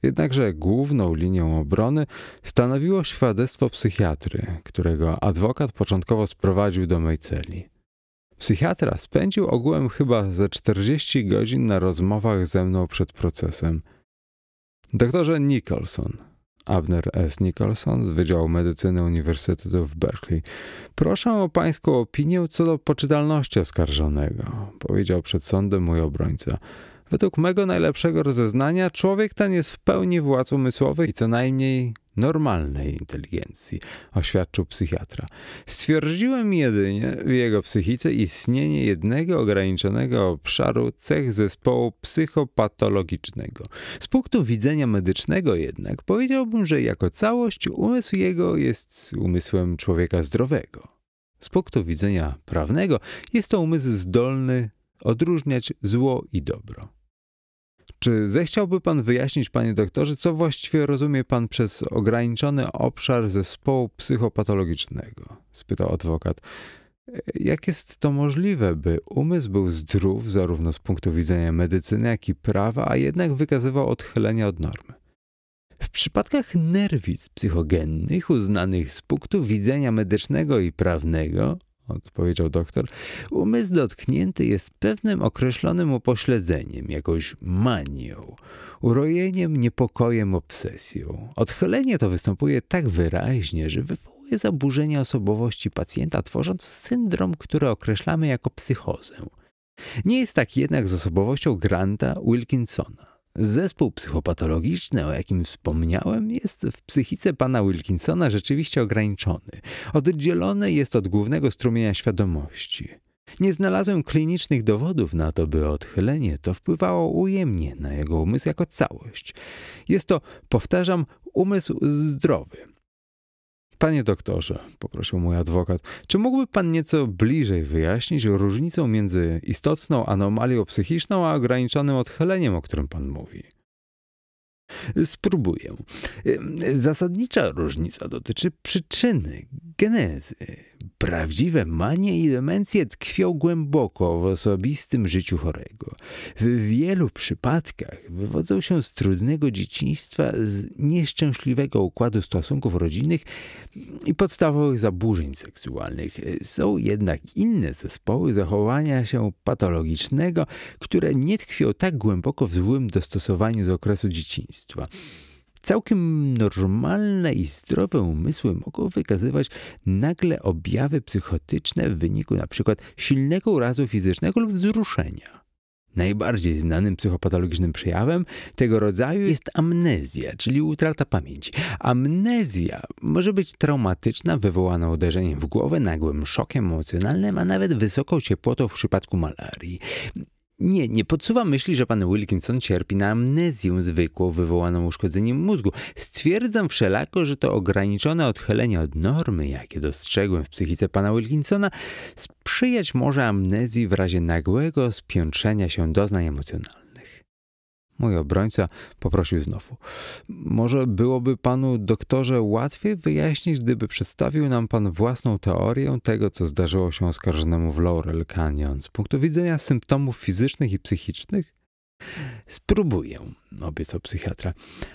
Jednakże główną linią obrony stanowiło świadectwo psychiatry, którego adwokat początkowo sprowadził do mej celi. Psychiatra spędził ogółem chyba ze 40 godzin na rozmowach ze mną przed procesem. Doktorze Nicholson, Abner S. Nicholson z Wydziału Medycyny Uniwersytetu w Berkeley, proszę o pańską opinię co do poczytalności oskarżonego, powiedział przed sądem mój obrońca. Według mego najlepszego rozeznania człowiek ten jest w pełni władz umysłowych i co najmniej normalnej inteligencji, oświadczył psychiatra. Stwierdziłem jedynie w jego psychice istnienie jednego ograniczonego obszaru cech zespołu psychopatologicznego. Z punktu widzenia medycznego jednak powiedziałbym, że jako całość umysł jego jest umysłem człowieka zdrowego. Z punktu widzenia prawnego jest to umysł zdolny odróżniać zło i dobro. Czy zechciałby pan wyjaśnić, panie doktorze, co właściwie rozumie pan przez ograniczony obszar zespołu psychopatologicznego? spytał adwokat. Jak jest to możliwe, by umysł był zdrów zarówno z punktu widzenia medycyny, jak i prawa, a jednak wykazywał odchylenia od normy? W przypadkach nerwic psychogennych uznanych z punktu widzenia medycznego i prawnego, odpowiedział doktor, umysł dotknięty jest pewnym określonym upośledzeniem, jakąś manią, urojeniem, niepokojem, obsesją. Odchylenie to występuje tak wyraźnie, że wywołuje zaburzenia osobowości pacjenta, tworząc syndrom, który określamy jako psychozę. Nie jest tak jednak z osobowością Granta Wilkinsona. Zespół psychopatologiczny, o jakim wspomniałem, jest w psychice pana Wilkinsona rzeczywiście ograniczony. Oddzielony jest od głównego strumienia świadomości. Nie znalazłem klinicznych dowodów na to, by odchylenie to wpływało ujemnie na jego umysł jako całość. Jest to, powtarzam, umysł zdrowy. Panie doktorze, poprosił mój adwokat, czy mógłby pan nieco bliżej wyjaśnić różnicę między istotną anomalią psychiczną a ograniczonym odchyleniem, o którym pan mówi? Spróbuję. Zasadnicza różnica dotyczy przyczyny, genezy. Prawdziwe manie i demencje tkwią głęboko w osobistym życiu chorego. W wielu przypadkach wywodzą się z trudnego dzieciństwa, z nieszczęśliwego układu stosunków rodzinnych i podstawowych zaburzeń seksualnych. Są jednak inne zespoły zachowania się patologicznego, które nie tkwią tak głęboko w złym dostosowaniu z okresu dzieciństwa. Całkiem normalne i zdrowe umysły mogą wykazywać nagle objawy psychotyczne w wyniku np. silnego urazu fizycznego lub wzruszenia. Najbardziej znanym psychopatologicznym przejawem tego rodzaju jest amnezja, czyli utrata pamięci. Amnezja może być traumatyczna, wywołana uderzeniem w głowę, nagłym szokiem emocjonalnym, a nawet wysoką ciepłotą w przypadku malarii. Nie, nie podsuwam myśli, że pan Wilkinson cierpi na amnezję zwykłą wywołaną uszkodzeniem mózgu. Stwierdzam wszelako, że to ograniczone odchylenie od normy, jakie dostrzegłem w psychice pana Wilkinsona, sprzyjać może amnezji w razie nagłego spiętrzenia się doznań emocjonalnych. Mój obrońca poprosił znowu. Może byłoby panu, doktorze, łatwiej wyjaśnić, gdyby przedstawił nam pan własną teorię tego, co zdarzyło się oskarżonemu w Laurel Canyon z punktu widzenia symptomów fizycznych i psychicznych? Spróbuję, obiecał psychiatra.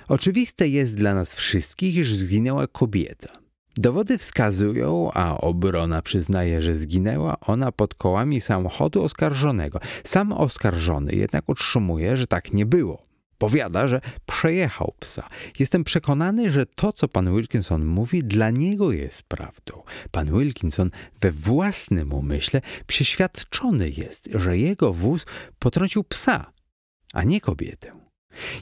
Oczywiste jest dla nas wszystkich, iż zginęła kobieta. Dowody wskazują, a obrona przyznaje, że zginęła ona pod kołami samochodu oskarżonego. Sam oskarżony jednak utrzymuje, że tak nie było. Powiada, że przejechał psa. Jestem przekonany, że to, co pan Wilkinson mówi, dla niego jest prawdą. Pan Wilkinson we własnym umyśle przeświadczony jest, że jego wóz potrącił psa, a nie kobietę.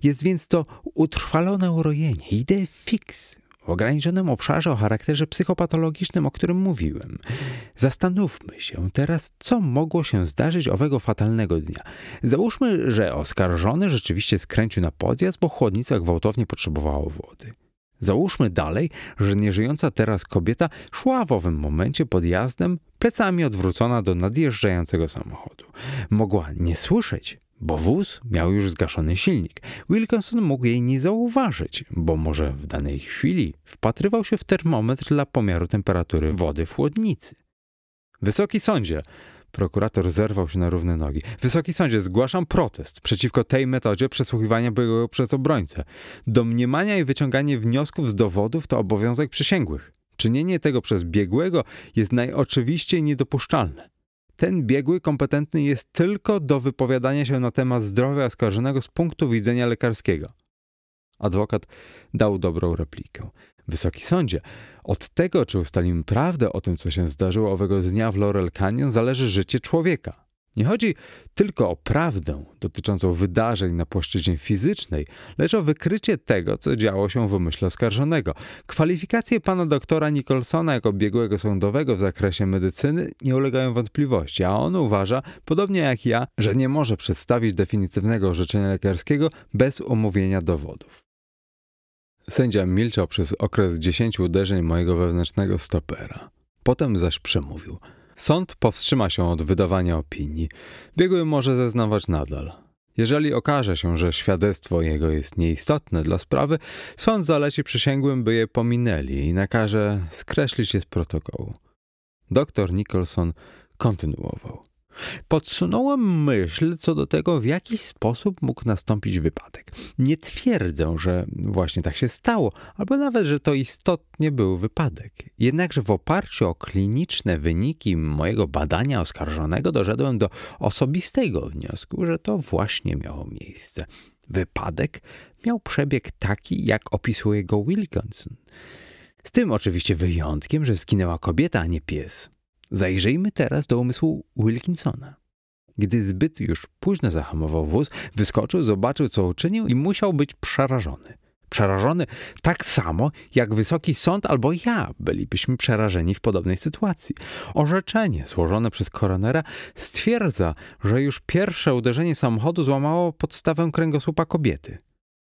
Jest więc to utrwalone urojenie, idee fix, w ograniczonym obszarze o charakterze psychopatologicznym, o którym mówiłem. Zastanówmy się teraz, co mogło się zdarzyć owego fatalnego dnia. Załóżmy, że oskarżony rzeczywiście skręcił na podjazd, bo chłodnica gwałtownie potrzebowała wody. Załóżmy dalej, że nieżyjąca teraz kobieta szła w owym momencie podjazdem, plecami odwrócona do nadjeżdżającego samochodu. Mogła nie słyszeć, bo wóz miał już zgaszony silnik. Wilkinson mógł jej nie zauważyć, bo może w danej chwili wpatrywał się w termometr dla pomiaru temperatury wody w chłodnicy. Wysoki sądzie, prokurator zerwał się na równe nogi. Wysoki sądzie, zgłaszam protest przeciwko tej metodzie przesłuchiwania byłego przez obrońcę. Domniemania i wyciąganie wniosków z dowodów to obowiązek przysięgłych. Czynienie tego przez biegłego jest najoczywiściej niedopuszczalne. Ten biegły kompetentny jest tylko do wypowiadania się na temat zdrowia oskarżonego z punktu widzenia lekarskiego. Adwokat dał dobrą replikę. Wysoki sądzie, od tego, czy ustalimy prawdę o tym, co się zdarzyło owego dnia w Laurel Canyon, zależy życie człowieka. Nie chodzi tylko o prawdę dotyczącą wydarzeń na płaszczyźnie fizycznej, lecz o wykrycie tego, co działo się w umyśle oskarżonego. Kwalifikacje pana doktora Nicholsona jako biegłego sądowego w zakresie medycyny nie ulegają wątpliwości, a on uważa, podobnie jak ja, że nie może przedstawić definitywnego orzeczenia lekarskiego bez omówienia dowodów. Sędzia milczał przez okres dziesięciu uderzeń mojego wewnętrznego stopera. Potem zaś przemówił – Sąd powstrzyma się od wydawania opinii. Biegły może zeznawać nadal. Jeżeli okaże się, że świadectwo jego jest nieistotne dla sprawy, sąd zaleci przysięgłym, by je pominęli i nakaże skreślić je z protokołu. Doktor Nicholson kontynuował. Podsunąłem myśl co do tego, w jaki sposób mógł nastąpić wypadek. Nie twierdzę, że właśnie tak się stało, albo nawet, że to istotnie był wypadek. Jednakże w oparciu o kliniczne wyniki mojego badania oskarżonego doszedłem do osobistego wniosku, że to właśnie miało miejsce. Wypadek miał przebieg taki, jak opisuje go Wilkinson. Z tym oczywiście wyjątkiem, że zginęła kobieta, a nie pies. Zajrzyjmy teraz do umysłu Wilkinsona. Gdy zbyt już późno zahamował wóz, wyskoczył, zobaczył, co uczynił i musiał być przerażony. Przerażony tak samo, jak wysoki sąd albo ja bylibyśmy przerażeni w podobnej sytuacji. Orzeczenie złożone przez koronera stwierdza, że już pierwsze uderzenie samochodu złamało podstawę kręgosłupa kobiety.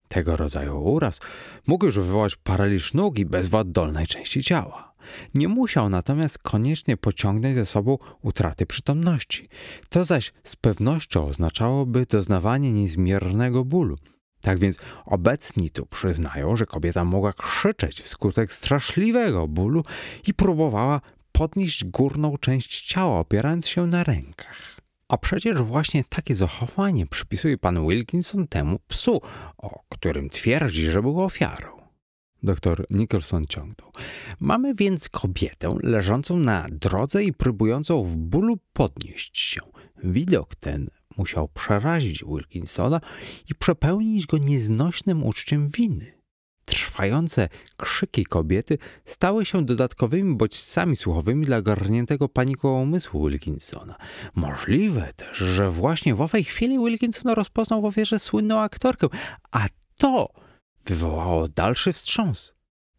Tego rodzaju uraz mógł już wywołać paraliż nóg i bezwład dolnej części ciała. Nie musiał natomiast koniecznie pociągnąć ze sobą utraty przytomności. To zaś z pewnością oznaczałoby doznawanie niezmiernego bólu. Tak więc obecni tu przyznają, że kobieta mogła krzyczeć wskutek straszliwego bólu i próbowała podnieść górną część ciała, opierając się na rękach. A przecież właśnie takie zachowanie przypisuje pan Wilkinson temu psu, o którym twierdzi, że był ofiarą. Doktor Nicholson ciągnął. Mamy więc kobietę leżącą na drodze i próbującą w bólu podnieść się. Widok ten musiał przerazić Wilkinsona i przepełnić go nieznośnym uczuciem winy. Trwające krzyki kobiety stały się dodatkowymi bodźcami słuchowymi dla garniętego paniką umysłu Wilkinsona. Możliwe też, że właśnie w owej chwili Wilkinson rozpoznał w ofierze słynną aktorkę, a to wywołało dalszy wstrząs.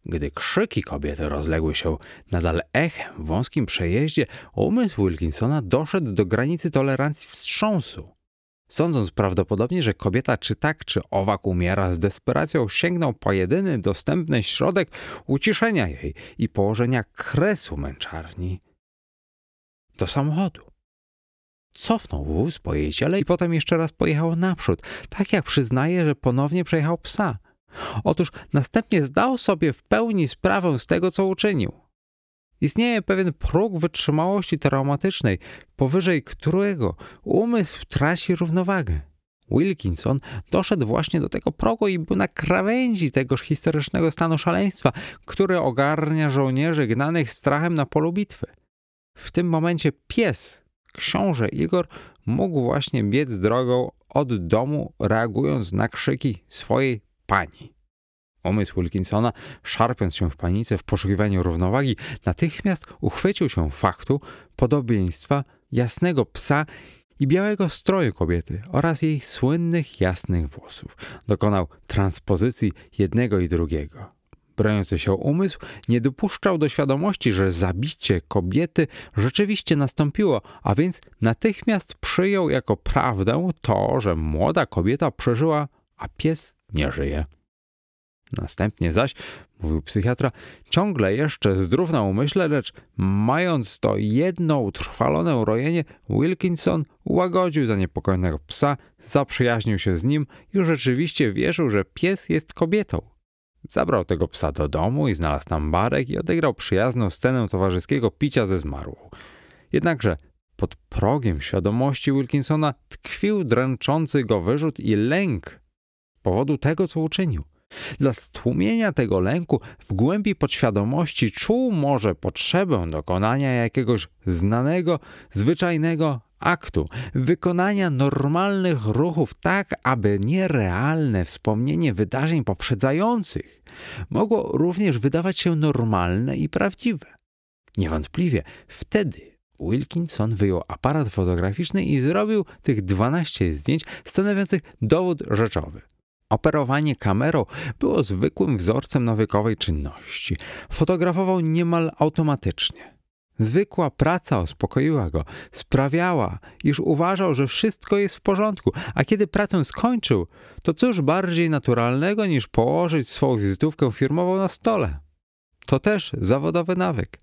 Gdy krzyki kobiety rozległy się nadal echem w wąskim przejeździe, umysł Wilkinsona doszedł do granicy tolerancji wstrząsu. Sądząc prawdopodobnie, że kobieta czy tak, czy owak umiera, z desperacją sięgnął po jedyny dostępny środek uciszenia jej i położenia kresu męczarni do samochodu. Cofnął wóz po jej ciele i potem jeszcze raz pojechał naprzód, tak jak przyznaje, że ponownie przejechał psa. Otóż następnie zdał sobie w pełni sprawę z tego, co uczynił. Istnieje pewien próg wytrzymałości traumatycznej, powyżej którego umysł traci równowagę. Wilkinson doszedł właśnie do tego progu i był na krawędzi tegoż historycznego stanu szaleństwa, który ogarnia żołnierzy gnanych strachem na polu bitwy. W tym momencie pies, książę Igor, mógł właśnie biec drogą od domu, reagując na krzyki swojej pani. Umysł Wilkinsona, szarpiąc się w panice w poszukiwaniu równowagi, natychmiast uchwycił się faktu podobieństwa jasnego psa i białego stroju kobiety oraz jej słynnych jasnych włosów. Dokonał transpozycji jednego i drugiego. Broniący się umysł nie dopuszczał do świadomości, że zabicie kobiety rzeczywiście nastąpiło, a więc natychmiast przyjął jako prawdę to, że młoda kobieta przeżyła, a pies nie żyje. Następnie zaś, mówił psychiatra, ciągle jeszcze zdrów na umyśle, lecz mając to jedno utrwalone urojenie, Wilkinson ułagodził zaniepokojonego psa, zaprzyjaźnił się z nim i rzeczywiście wierzył, że pies jest kobietą. Zabrał tego psa do domu i znalazł tam barek i odegrał przyjazną scenę towarzyskiego picia ze zmarłą. Jednakże pod progiem świadomości Wilkinsona tkwił dręczący go wyrzut i lęk powodu tego, co uczynił. Dla stłumienia tego lęku w głębi podświadomości czuł może potrzebę dokonania jakiegoś znanego, zwyczajnego aktu, wykonania normalnych ruchów tak, aby nierealne wspomnienie wydarzeń poprzedzających mogło również wydawać się normalne i prawdziwe. Niewątpliwie wtedy Wilkinson wyjął aparat fotograficzny i zrobił tych 12 zdjęć stanowiących dowód rzeczowy. Operowanie kamerą było zwykłym wzorcem nawykowej czynności. Fotografował niemal automatycznie. Zwykła praca uspokoiła go, sprawiała, iż uważał, że wszystko jest w porządku, a kiedy pracę skończył, to cóż bardziej naturalnego niż położyć swą wizytówkę firmową na stole. To też zawodowy nawyk.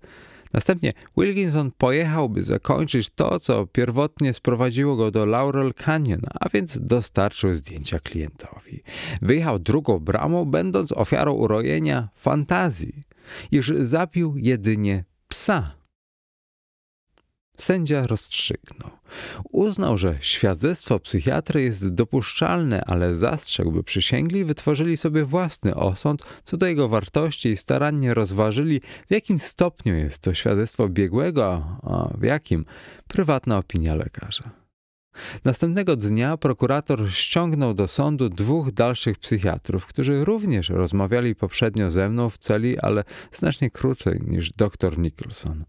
Następnie Wilkinson pojechał, by zakończyć to, co pierwotnie sprowadziło go do Laurel Canyon, a więc dostarczył zdjęcia klientowi. Wyjechał drugą bramą, będąc ofiarą urojenia fantazji, iż zabił jedynie psa. Sędzia rozstrzygnął. Uznał, że świadectwo psychiatry jest dopuszczalne, ale zastrzegł, by przysięgli wytworzyli sobie własny osąd co do jego wartości i starannie rozważyli, w jakim stopniu jest to świadectwo biegłego, a w jakim prywatna opinia lekarza. Następnego dnia prokurator ściągnął do sądu dwóch dalszych psychiatrów, którzy również rozmawiali poprzednio ze mną w celi, ale znacznie krócej niż dr Nicholson.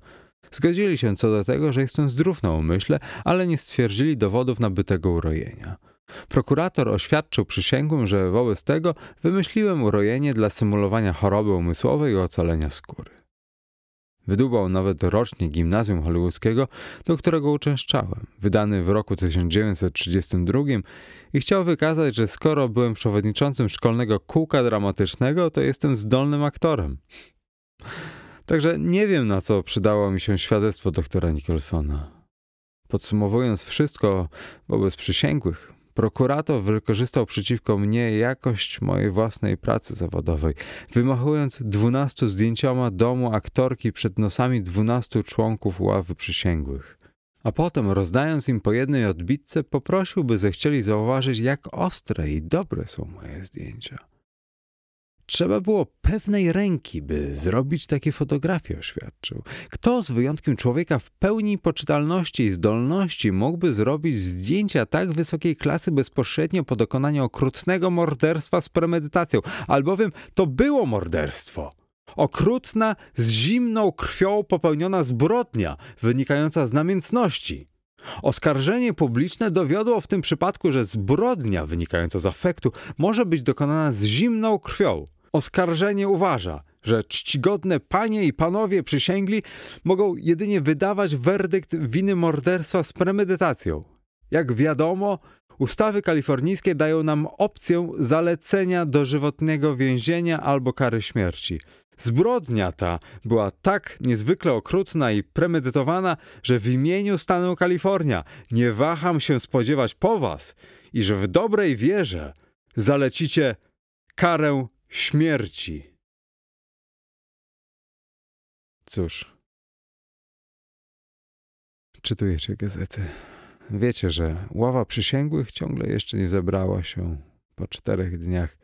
Zgodzili się co do tego, że jestem zdrów na umyśle, ale nie stwierdzili dowodów nabytego urojenia. Prokurator oświadczył przysięgłym, że wobec tego wymyśliłem urojenie dla symulowania choroby umysłowej i ocalenia skóry. Wydubał nawet rocznik gimnazjum hollywoodzkiego, do którego uczęszczałem, wydany w roku 1932 i chciał wykazać, że skoro byłem przewodniczącym szkolnego kółka dramatycznego, to jestem zdolnym aktorem. Także nie wiem, na co przydało mi się świadectwo doktora Nicholsona. Podsumowując wszystko wobec przysięgłych, prokurator wykorzystał przeciwko mnie jakość mojej własnej pracy zawodowej, wymachując dwunastu zdjęcioma domu aktorki przed nosami dwunastu członków ławy przysięgłych. A potem, rozdając im po jednej odbitce, poprosił, by zechcieli zauważyć, jak ostre i dobre są moje zdjęcia. Trzeba było pewnej ręki, by zrobić takie fotografie, oświadczył. Kto z wyjątkiem człowieka w pełni poczytalności i zdolności mógłby zrobić zdjęcia tak wysokiej klasy bezpośrednio po dokonaniu okrutnego morderstwa z premedytacją, albowiem to było morderstwo. Okrutna, z zimną krwią popełniona zbrodnia, wynikająca z namiętności. Oskarżenie publiczne dowiodło w tym przypadku, że zbrodnia wynikająca z afektu może być dokonana z zimną krwią. Oskarżenie uważa, że czcigodne panie i panowie przysięgli mogą jedynie wydawać werdykt winy morderstwa z premedytacją. Jak wiadomo, ustawy kalifornijskie dają nam opcję zalecenia dożywotnego więzienia albo kary śmierci. Zbrodnia ta była tak niezwykle okrutna i premedytowana, że w imieniu stanu Kalifornia nie waham się spodziewać po was, iż w dobrej wierze zalecicie karę śmierci. Cóż, czytujecie gazety. Wiecie, że ława przysięgłych ciągle jeszcze nie zebrała się po czterech dniach.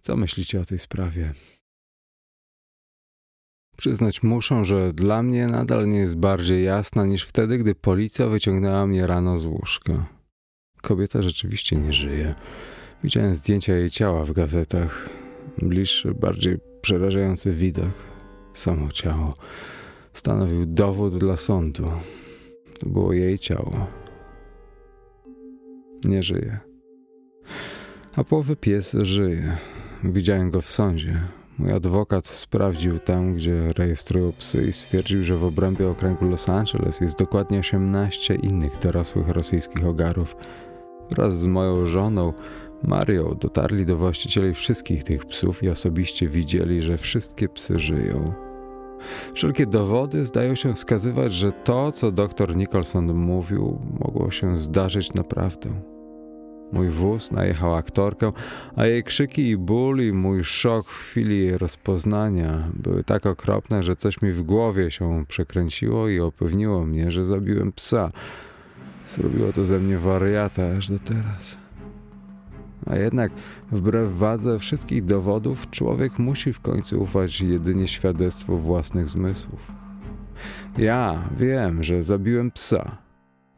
Co myślicie o tej sprawie? Przyznać muszę, że dla mnie nadal nie jest bardziej jasna niż wtedy, gdy policja wyciągnęła mnie rano z łóżka. kobieta rzeczywiście nie żyje. Widziałem zdjęcia jej ciała w gazetach. Bliższy, bardziej przerażający widok. Samo ciało stanowił dowód dla sądu. To było jej ciało. Nie żyje. A połowy pies żyje. Widziałem go w sądzie. Mój adwokat sprawdził tam, gdzie rejestrują psy i stwierdził, że w obrębie okręgu Los Angeles jest dokładnie 18 innych dorosłych rosyjskich ogarów. Wraz z moją żoną, Marią, dotarli do właścicieli wszystkich tych psów i osobiście widzieli, że wszystkie psy żyją. Wszelkie dowody zdają się wskazywać, że to, co dr Nicholson mówił, mogło się zdarzyć naprawdę. Mój wóz najechał aktorkę, a jej krzyki i ból i mój szok w chwili jej rozpoznania były tak okropne, że coś mi w głowie się przekręciło i upewniło mnie, że zabiłem psa. Zrobiło to ze mnie wariata aż do teraz. A jednak, wbrew wadze wszystkich dowodów, człowiek musi w końcu ufać jedynie świadectwu własnych zmysłów. Ja wiem, że zabiłem psa.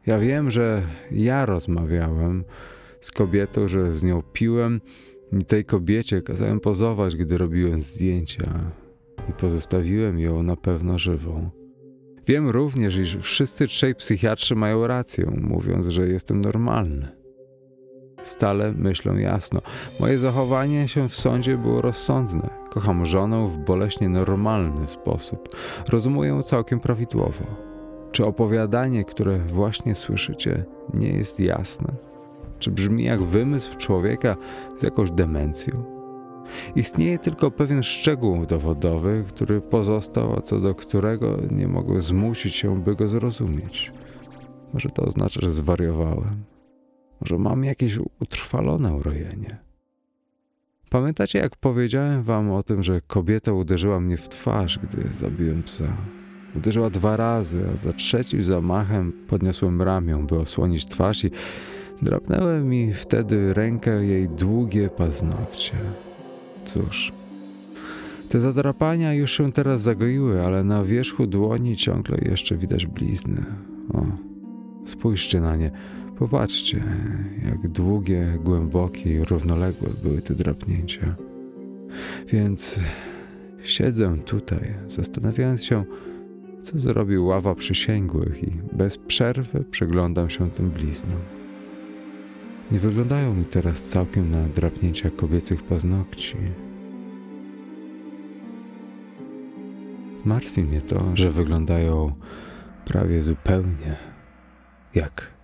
Ja wiem, że ja rozmawiałem z kobietą, że z nią piłem i tej kobiecie kazałem pozować, gdy robiłem zdjęcia i pozostawiłem ją na pewno żywą. Wiem również, iż wszyscy trzej psychiatrzy mają rację, mówiąc, że jestem normalny. Stale myślą jasno. Moje zachowanie się w sądzie było rozsądne. Kocham żonę w boleśnie normalny sposób. Rozumuję całkiem prawidłowo. Czy opowiadanie, które właśnie słyszycie, nie jest jasne? Czy brzmi jak wymysł człowieka z jakąś demencją? Istnieje tylko pewien szczegół dowodowy, który pozostał, a co do którego nie mogłem zmusić się, by go zrozumieć. Może to oznacza, że zwariowałem. Może mam jakieś utrwalone urojenie. Pamiętacie, jak powiedziałem wam o tym, że kobieta uderzyła mnie w twarz, gdy zabiłem psa? Uderzyła dwa razy, a za trzecim zamachem podniosłem ramię, by osłonić twarz i drapnęły mi wtedy rękę jej długie paznokcie. Cóż, te zadrapania już się teraz zagoiły, ale na wierzchu dłoni ciągle jeszcze widać blizny. O, spójrzcie na nie. Popatrzcie, jak długie, głębokie i równoległe były te drapnięcia. Więc siedzę tutaj, zastanawiając się, co zrobił ława przysięgłych i bez przerwy przyglądam się tym bliznom. Nie wyglądają mi teraz całkiem na drapnięcia kobiecych paznokci. Martwi mnie to, że wyglądają prawie zupełnie jak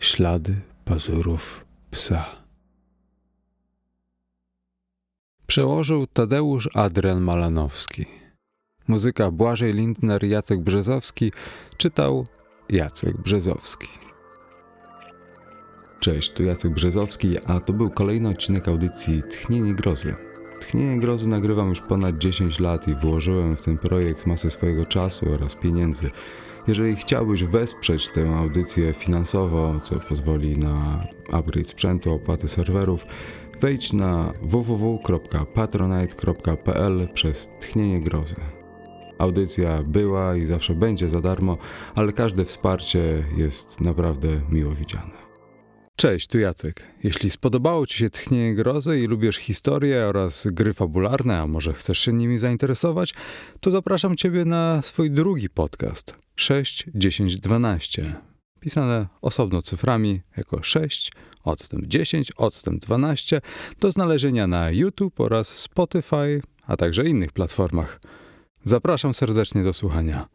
ślady pazurów psa. Przełożył Tadeusz Adrian Malanowski. Muzyka Błażej Lindner, Jacek Brzezowski. Czytał Jacek Brzezowski. Cześć, tu Jacek Brzezowski, a to był kolejny odcinek audycji Tchnienie Grozy. Tchnienie Grozy nagrywam już ponad 10 lat i włożyłem w ten projekt masę swojego czasu oraz pieniędzy. Jeżeli chciałbyś wesprzeć tę audycję finansowo, co pozwoli na upgrade sprzętu, opłaty serwerów, wejdź na www.patronite.pl przez Tchnienie Grozy. Audycja była i zawsze będzie za darmo, ale każde wsparcie jest naprawdę miło widziane. Cześć, tu Jacek. Jeśli spodobało Ci się Tchnienie Grozy i lubisz historię oraz gry fabularne, a może chcesz się nimi zainteresować, to zapraszam Ciebie na swój drugi podcast 6, 10, 12. Pisane osobno cyframi jako 6, odstęp 10, odstęp 12 do znalezienia na YouTube oraz Spotify, a także innych platformach. Zapraszam serdecznie do słuchania.